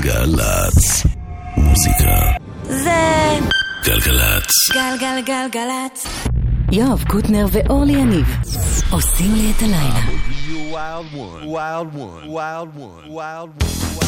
גלגלצ. מוזיקה. זה... גלגלצ. גלגלגלגלצ. יואב קוטנר ואורלי יניב עושים לי את הלילה. wild one, wild one, wild one, wild one.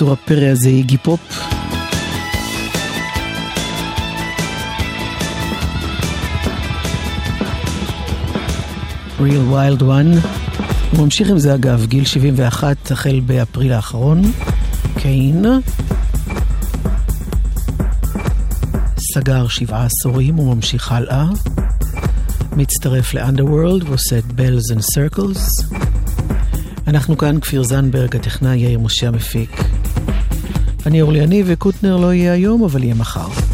יצור הפרא הזה איגי פופ. real wild one. הוא ממשיך עם זה אגב, גיל 71 החל באפריל האחרון. קיין. סגר שבעה עשורים וממשיך הלאה. מצטרף לאנדרוורלד ועושה את בלז אנד סרקלס. אנחנו כאן, כפיר זנברג, הטכנאי יאיר משה המפיק. אני אורלי יניב וקוטנר לא יהיה היום, אבל יהיה מחר.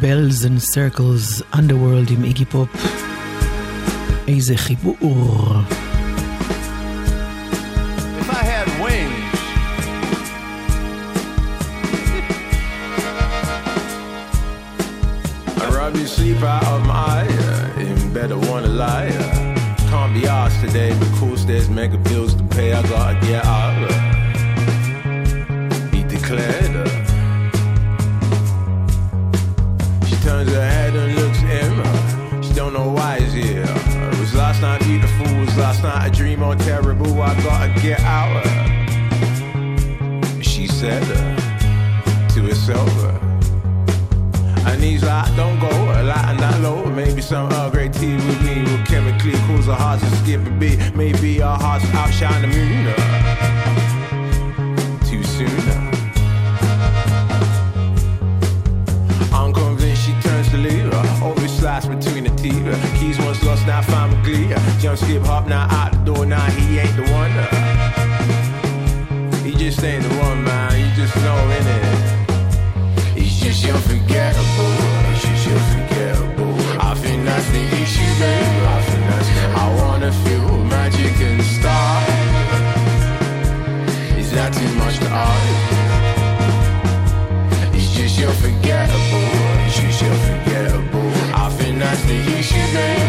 Bells and Circles, Underworld עם איגי פופ. איזה חיבור. sleep out of my eye. In bed, I wanna lie. Can't be asked today because there's mega bills to pay. I gotta get out. He declared. Turns her head and looks at him. She don't know why he's here. It was last night beautiful. It was last night a dream or terrible. I gotta get out. She said to herself. And he's like, don't go and that low. Maybe some Earl Grey tea with me will chemically cause our hearts to skip a beat. Maybe our hearts outshine the moon. Too soon. Between the teeth. Uh, keys once lost, now found with glee. Uh, jump, skip, hop, now out the door. Now he ain't the one. Uh. He just ain't the one, man. You just know, innit? just unforgettable. It's just unforgettable. I think that's the issue, baby. I think that's I wanna feel magic and start. Is that too much to ask? It's just unforgettable. Issue,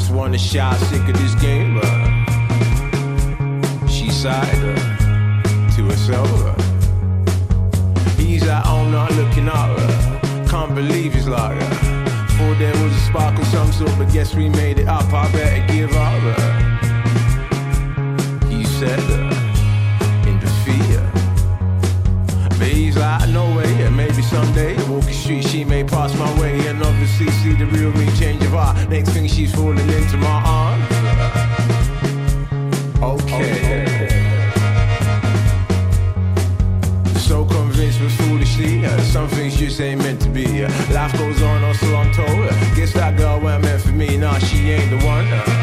Just wanna shout sick of this game. Uh, she sighed uh, to herself. Uh, he's at home not looking up. Uh, can't believe he's like. Uh, thought there was a spark of some sort, but guess we made it up. I better give up. She's falling into my arms. Okay. So convinced but foolishly, uh, some things just ain't meant to be. Uh, life goes on, or so I'm told. Uh, guess that girl weren't meant for me, nah, she ain't the one. Uh,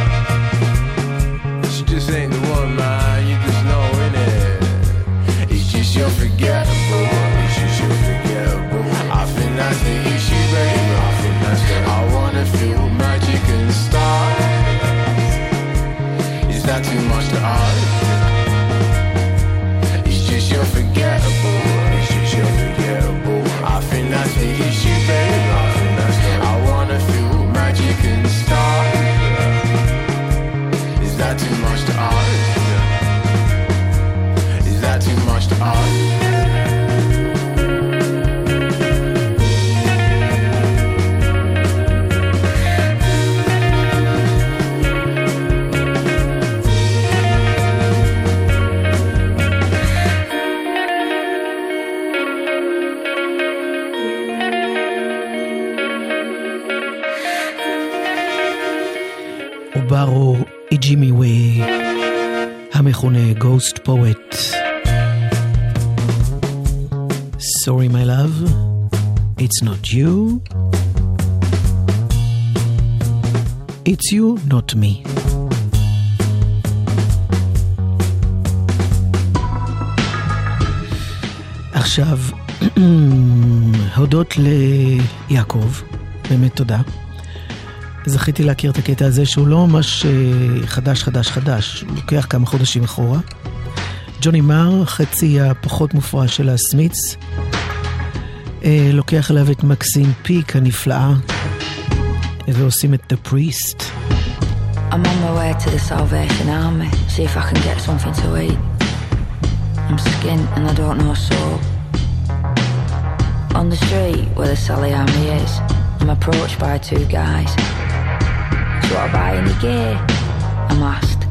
it's not you. It's you, not me. עכשיו, הודות ליעקב, באמת תודה. זכיתי להכיר את הקטע הזה שהוא לא ממש אה, חדש, חדש, חדש, הוא לוקח כמה חודשים אחורה. ג'וני מר, חצי הפחות מופרע של הסמיץ, לוקח אליו את מקסים פיק הנפלאה, ועושים את The Priest. I'm on my way to the Salvation Army, see if I can get something to eat. I'm skint and I don't know soap. On the street where the Sally Army is, I'm approached by two guys. Do I buy any gear? I'm asked.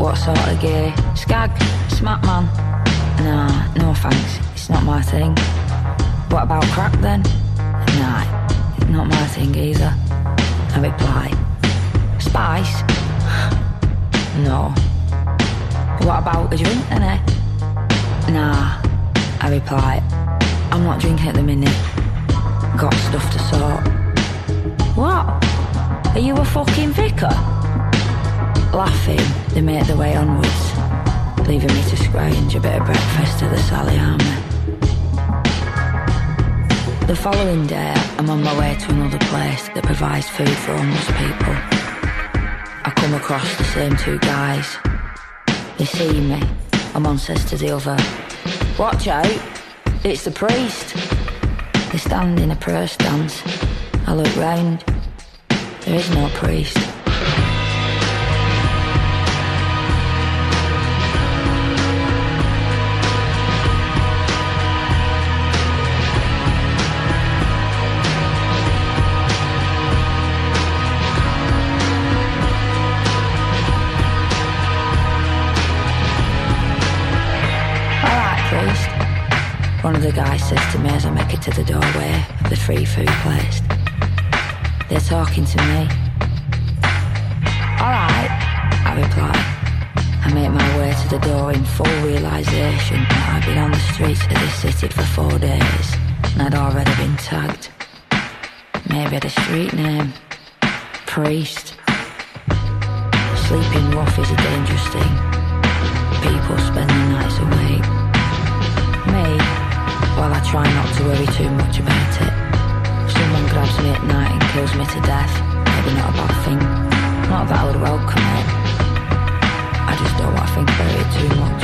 What sort of gear? Skag? Smack man? Nah, no thanks. It's not my thing. What about crack then? Nah, not my thing either. I reply, Spice? no. What about a drink then, eh? Nah, I reply, I'm not drinking at the minute. Got stuff to sort. What? Are you a fucking vicar? Laughing, they make their way onwards, leaving me to scrounge a bit of breakfast at the Sally. The following day, I'm on my way to another place that provides food for homeless people. I come across the same two guys. They see me, and one says to the other, Watch out, it's the priest. They stand in a prayer stance. I look round. There is no priest. One of the guys says to me as I make it to the doorway of the free food place. They're talking to me. Alright, I reply. I make my way to the door in full realisation that I've been on the streets of this city for four days and I'd already been tagged. Maybe a street name. Priest. Sleeping rough is a dangerous thing. People spend the nights awake. While I try not to worry too much about it. Someone grabs me at night and kills me to death. Maybe not a bad thing. Not that I would welcome it. I just don't want to think about it too much.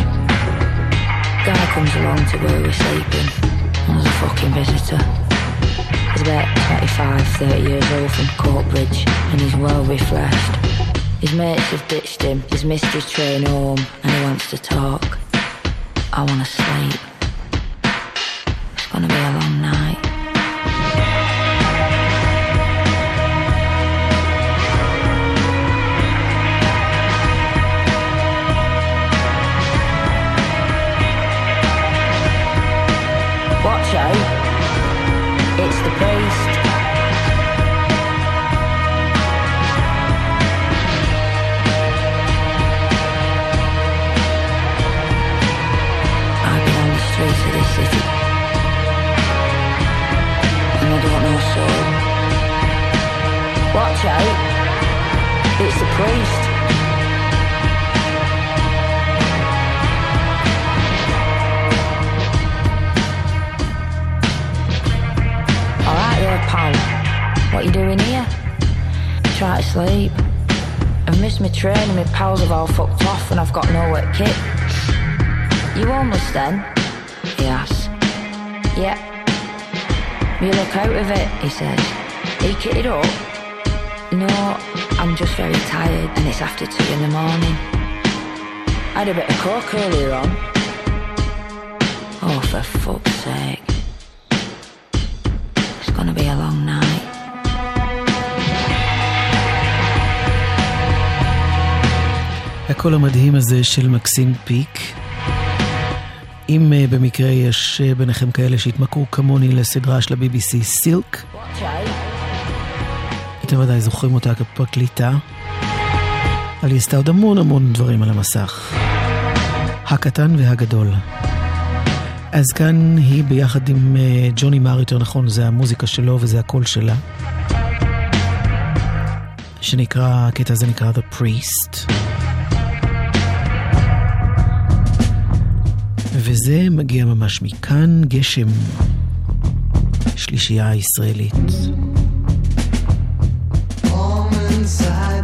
Guy comes along to where we're sleeping, and there's a fucking visitor. He's about 25, 30 years old from Coatbridge, and he's well refreshed. His mates have ditched him, he's missed his train home, and he wants to talk. I want to sleep. Gonna be a long night. Out. It's the priest. Alright there, pal. What you doing here? Try to sleep. I've missed my train and my pals have all fucked off and I've got no wet kit. You almost then? He asks. Yeah. You look out of it, he says. You kitted up? No, I'm just very tired and it's after two in the morning. I had a bit of coke earlier on. Oh, for fuck's sake. It's gonna be a long night. הקול המדהים הזה של מקסים פיק. אם uh, במקרה יש uh, ביניכם כאלה שהתמכרו כמוני לסדרה של ה-BBC סילק. אתם ודאי זוכרים אותה כפרקליטה, אבל היא עשתה עוד המון המון דברים על המסך. הקטן והגדול. אז כאן היא ביחד עם uh, ג'וני מר, יותר נכון, זה המוזיקה שלו וזה הקול שלה. שנקרא, הקטע הזה נקרא The Priest. וזה מגיע ממש מכאן, גשם. שלישייה ישראלית. Inside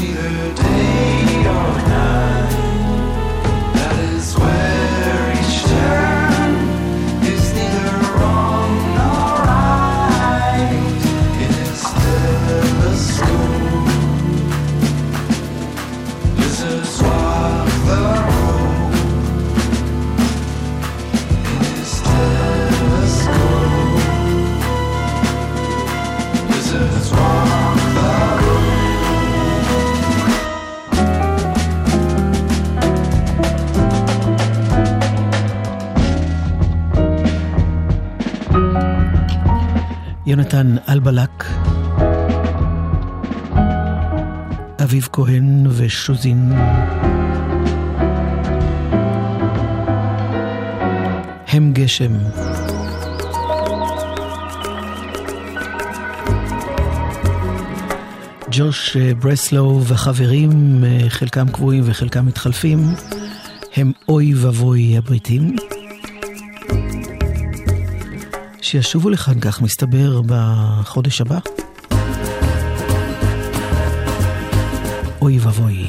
neither day יונתן אלבלק, אביב כהן ושוזין. הם גשם. ג'וש אה, ברסלו וחברים, אה, חלקם קבועים וחלקם מתחלפים, הם אוי ואבוי הבריטים. שישובו לכאן, כך מסתבר, בחודש הבא. אוי ואבוי.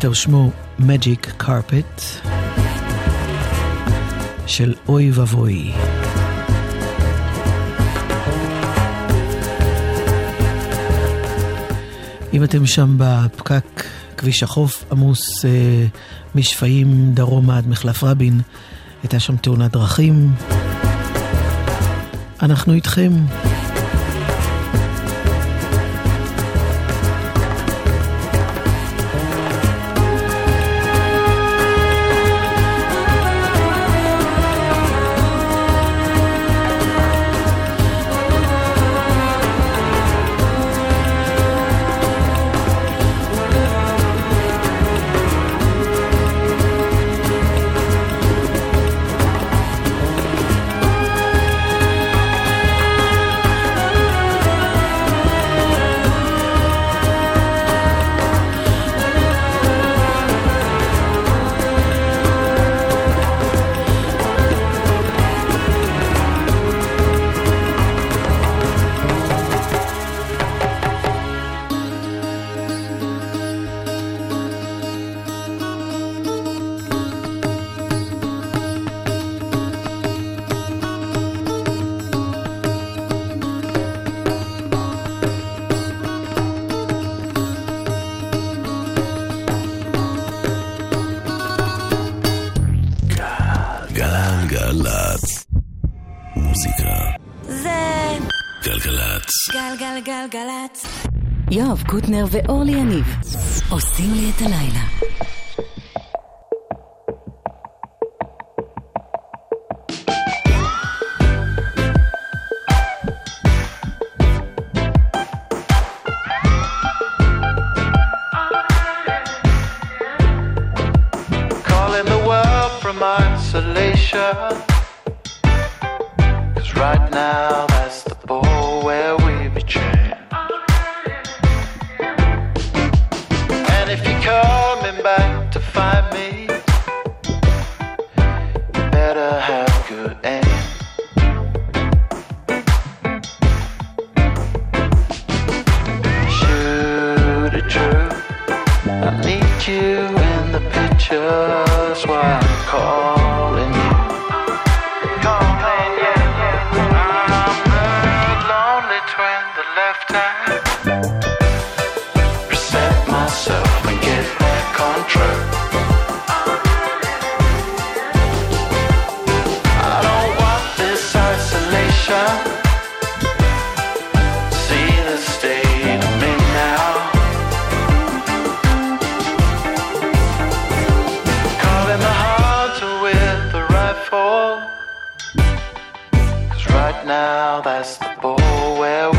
קטע שמו Magic Carpet של אוי ואבוי. אם אתם שם בפקק, כביש החוף עמוס אה, משפעים דרומה עד מחלף רבין, הייתה שם תאונת דרכים. אנחנו איתכם. גלגלצ. יואב קוטנר ואורלי יניב עושים לי את הלילה. now that's the ball where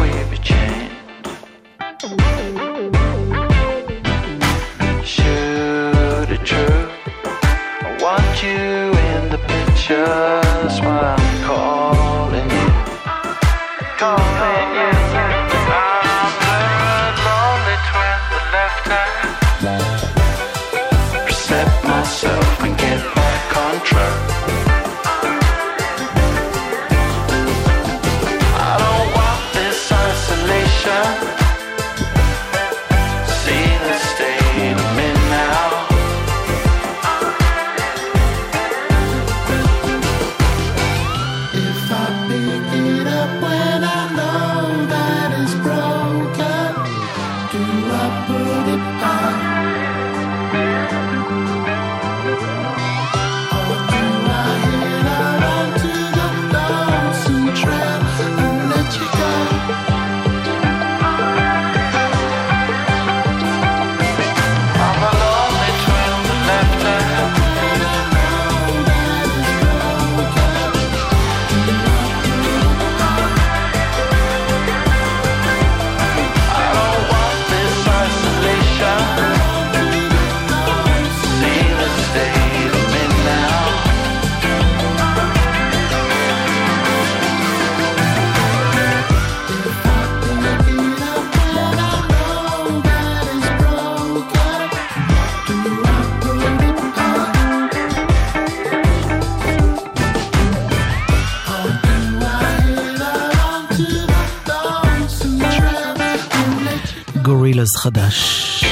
ג'אז חדש,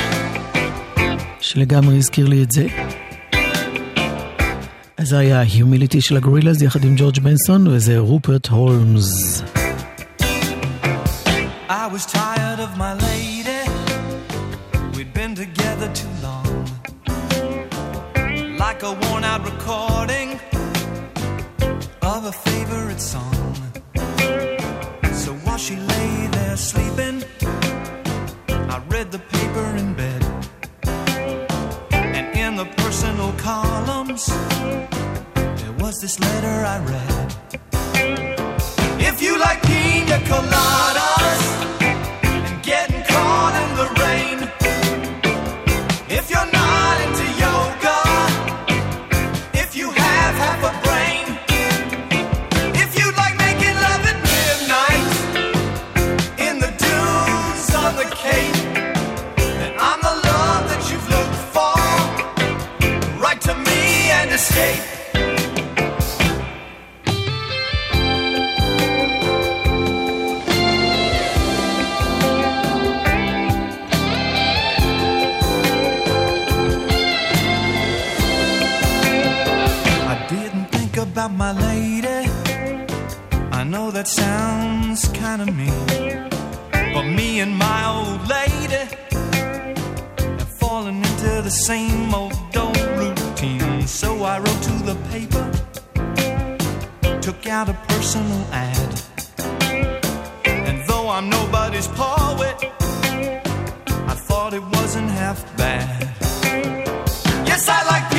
שלגמרי הזכיר לי את זה. אז זה היה הומיליטי של הגורילאז יחד עם ג'ורג' בנסון, וזה רופרט הולמס. I was tired of my lady, we'd been together too long. Like a worn out recording of a favorite song. So while she lay there sleeping, I read the paper in bed and in the personal columns there was this letter I read. If you like pina colada. paper, took out a personal ad. And though I'm nobody's poet, I thought it wasn't half bad. Yes, I like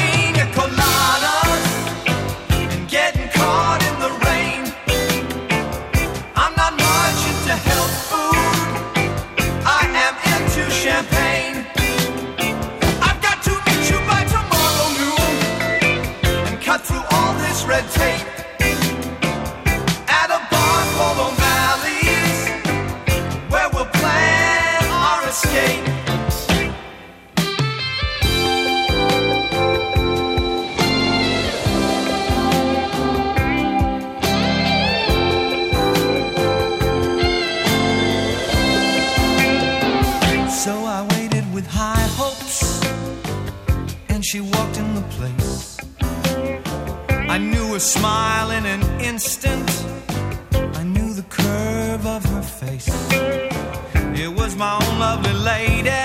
lovely lady,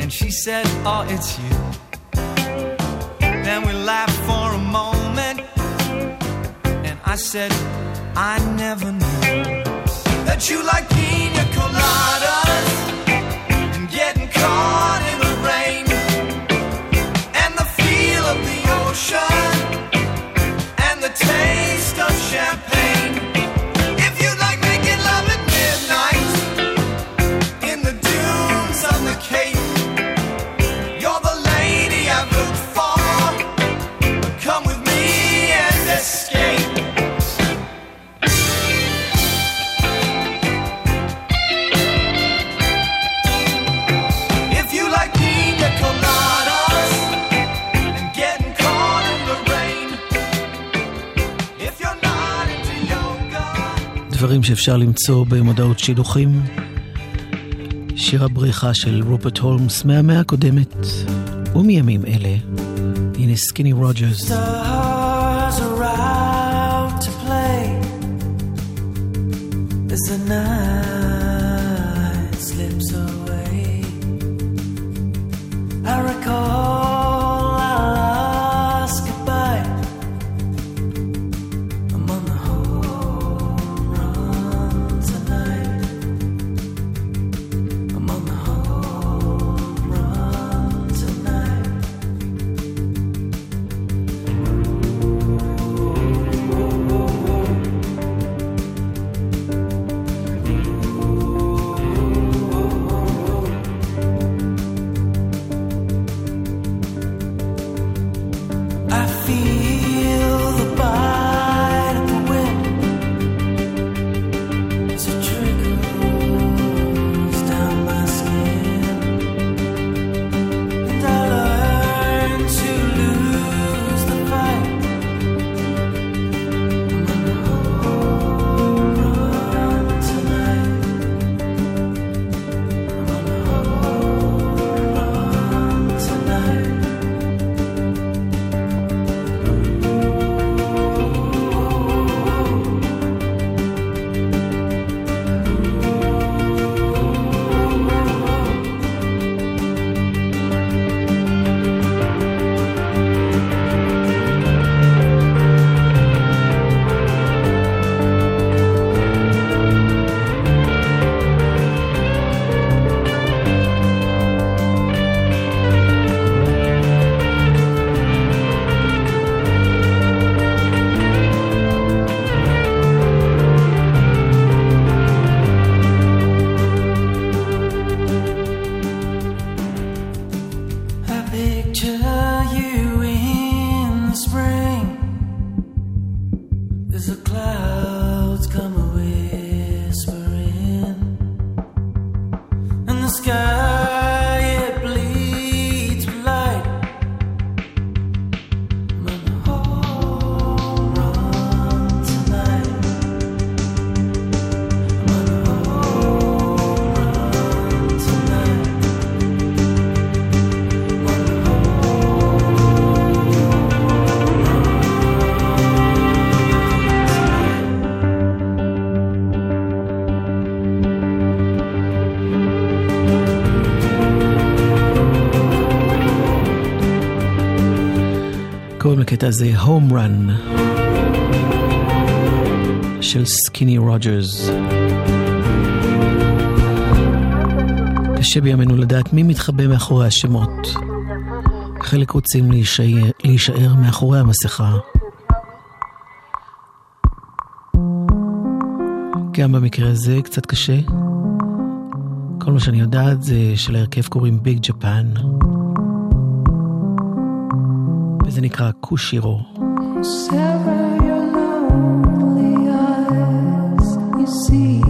and she said, Oh, it's you. Then we laughed for a moment, and I said, I never knew that you like pina coladas and getting caught. אפשר למצוא במודעות שידוכים. שיר הבריחה של רופרט הולמס מהמאה הקודמת ומימים אלה. הנה סקיני רוג'רס. הקטע הזה, Home Run של סקיני רוג'רס. קשה בימינו לדעת מי מתחבא מאחורי השמות. חלק רוצים להישאר, להישאר מאחורי המסכה. גם במקרה הזה קצת קשה. כל מה שאני יודעת זה שלהרכב קוראים ביג ג'פן. וזה נקרא קושירו. Sever your lonely eyes, you see.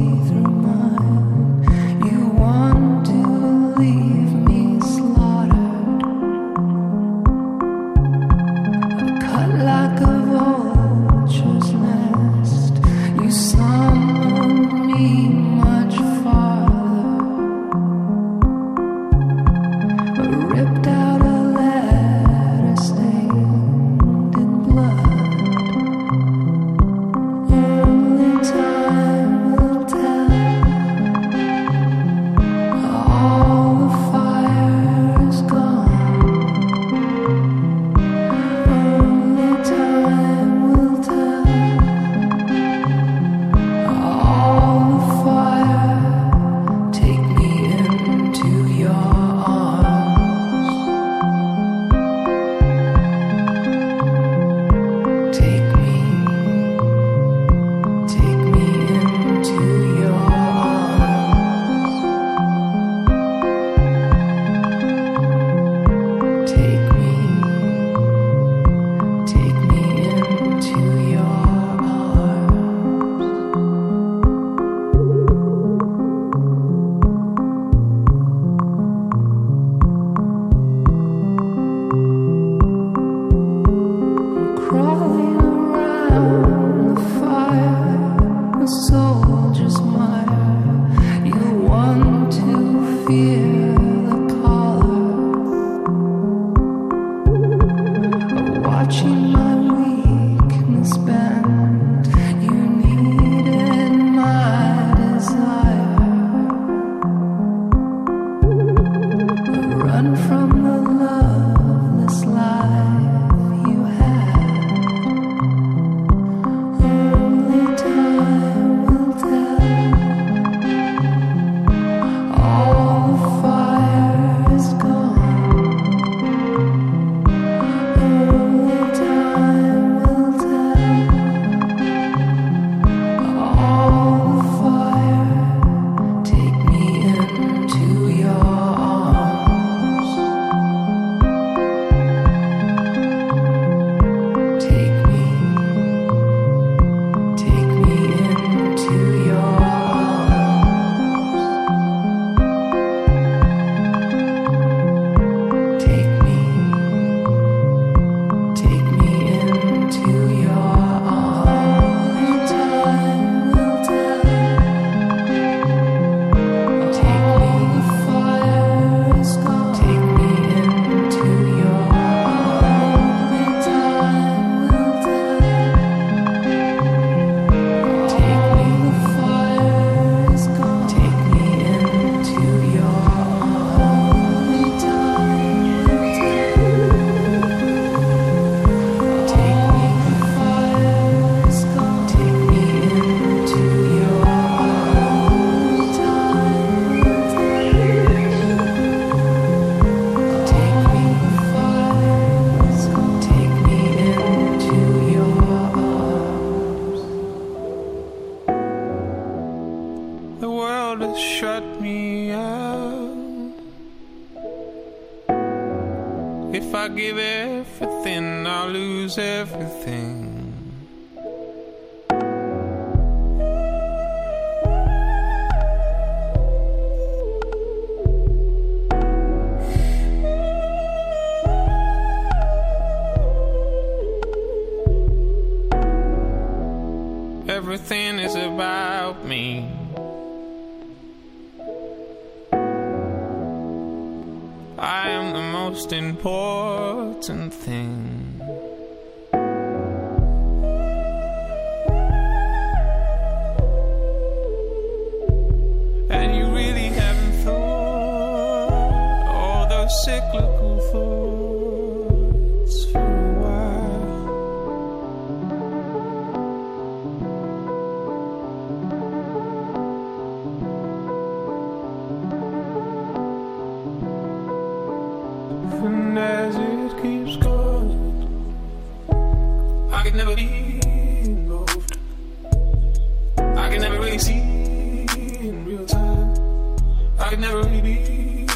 I could never really be.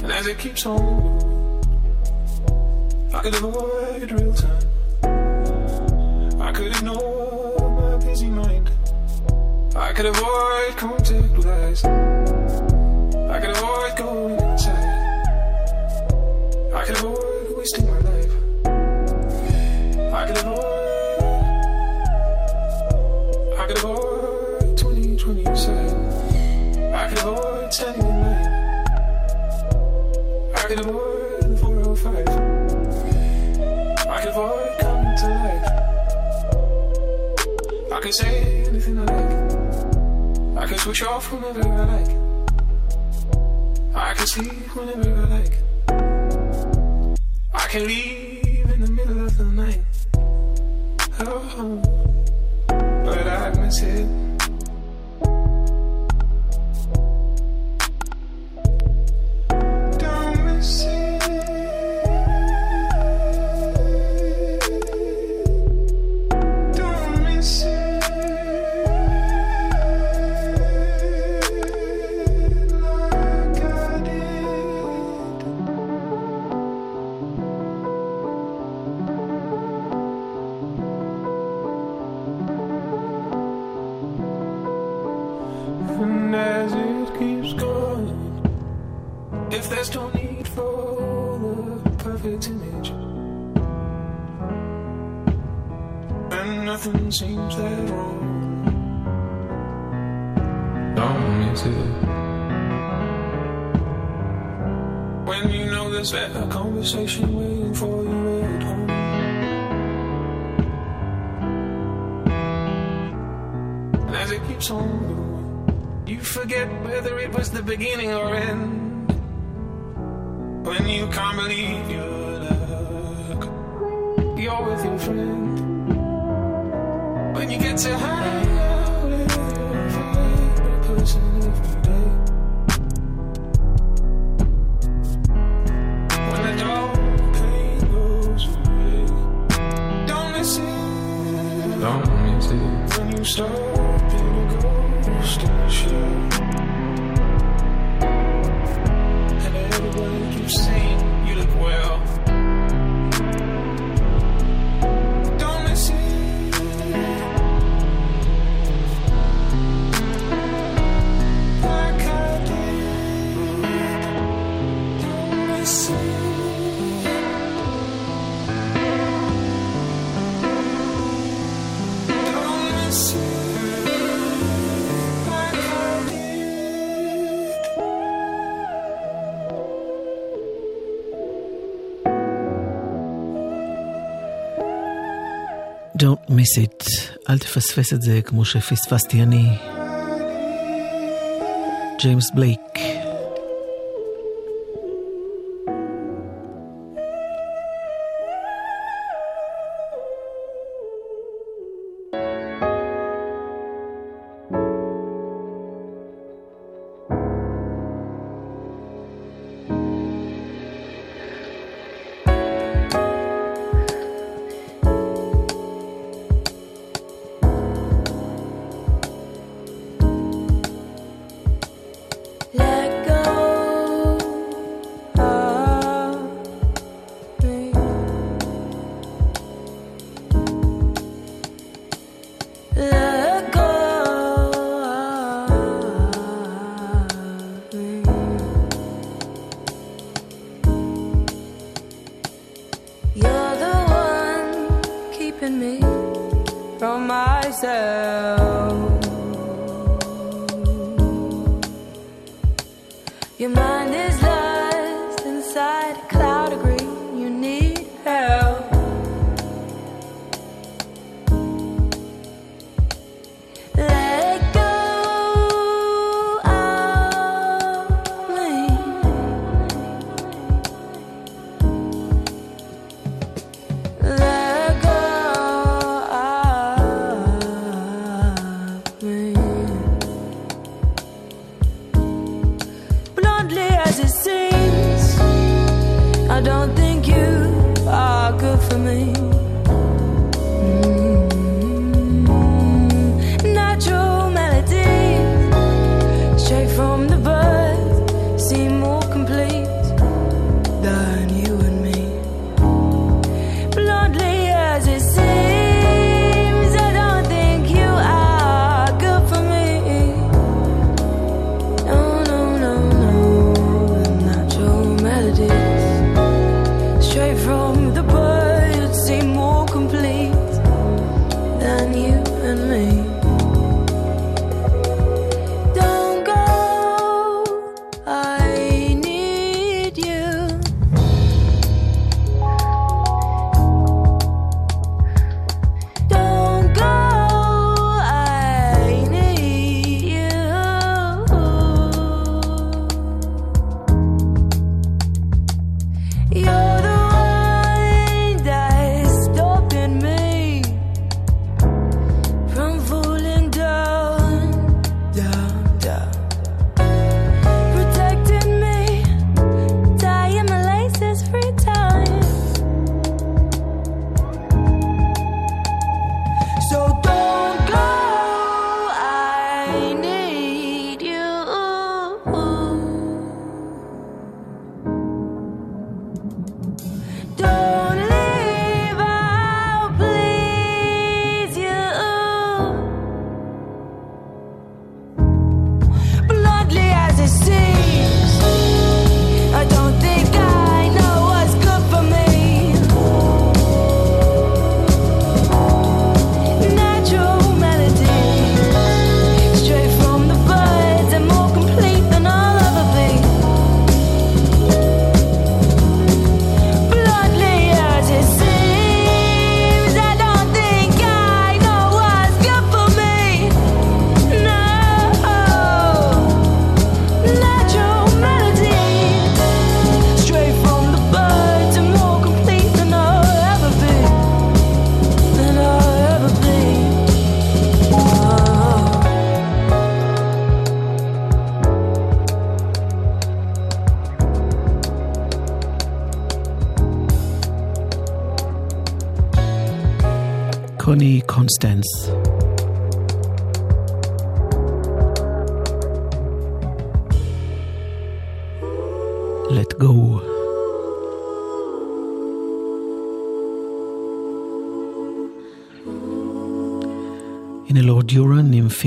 And as it keeps on going, I could avoid real time. I could ignore my busy mind. I could avoid contact with. I could avoid going inside. I could avoid wasting my life. I could avoid. I the 405. I coming to life. I say anything I like. I can switch off whenever I like. I can sleep whenever I like. I can leave in the middle of the night. Oh, but I miss it. Nothing seems that wrong, don't miss it. When you know there's a conversation waiting for you at home. And as it keeps on going, you forget whether it was the beginning or end. When you can't believe your luck, you're with your friend. When you get to hang אל תפספס את זה כמו שפספסתי אני. ג'יימס בלייק.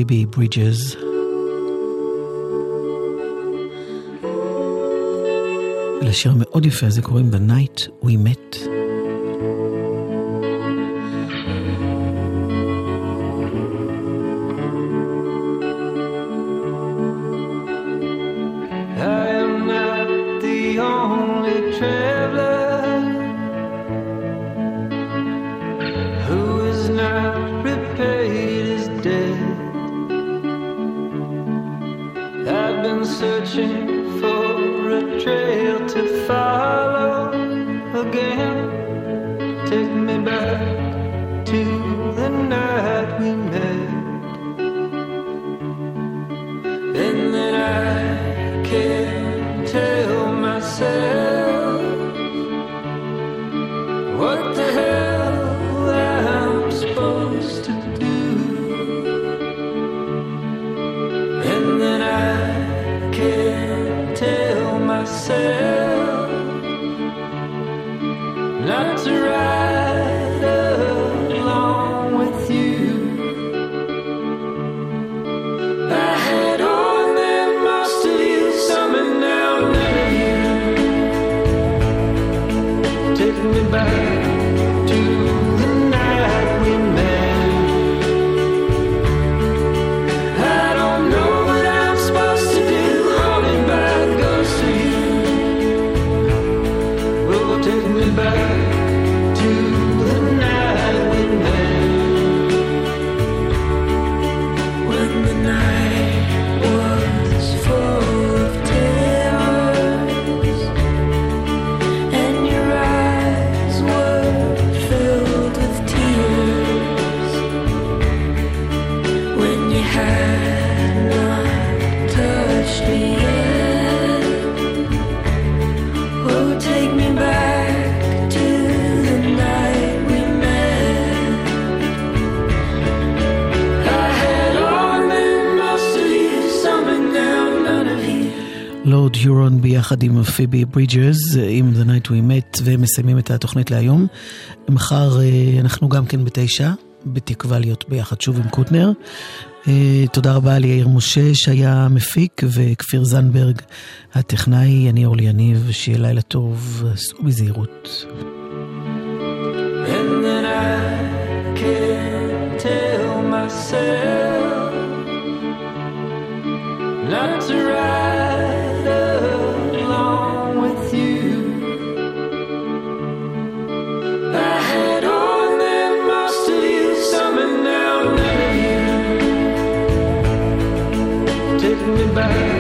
בייבי ברידג'ז. לשיר המאוד יפה הזה קוראים The Night We Met. פיבי ברידג'רס, עם The Night We Met, ומסיימים את התוכנית להיום. מחר אה, אנחנו גם כן בתשע, בתקווה להיות ביחד שוב עם קוטנר. אה, תודה רבה ליאיר משה שהיה מפיק, וכפיר זנדברג הטכנאי, אני אורלי יניב, שיהיה לילה טוב, סעו בזהירות. Not to ride. back.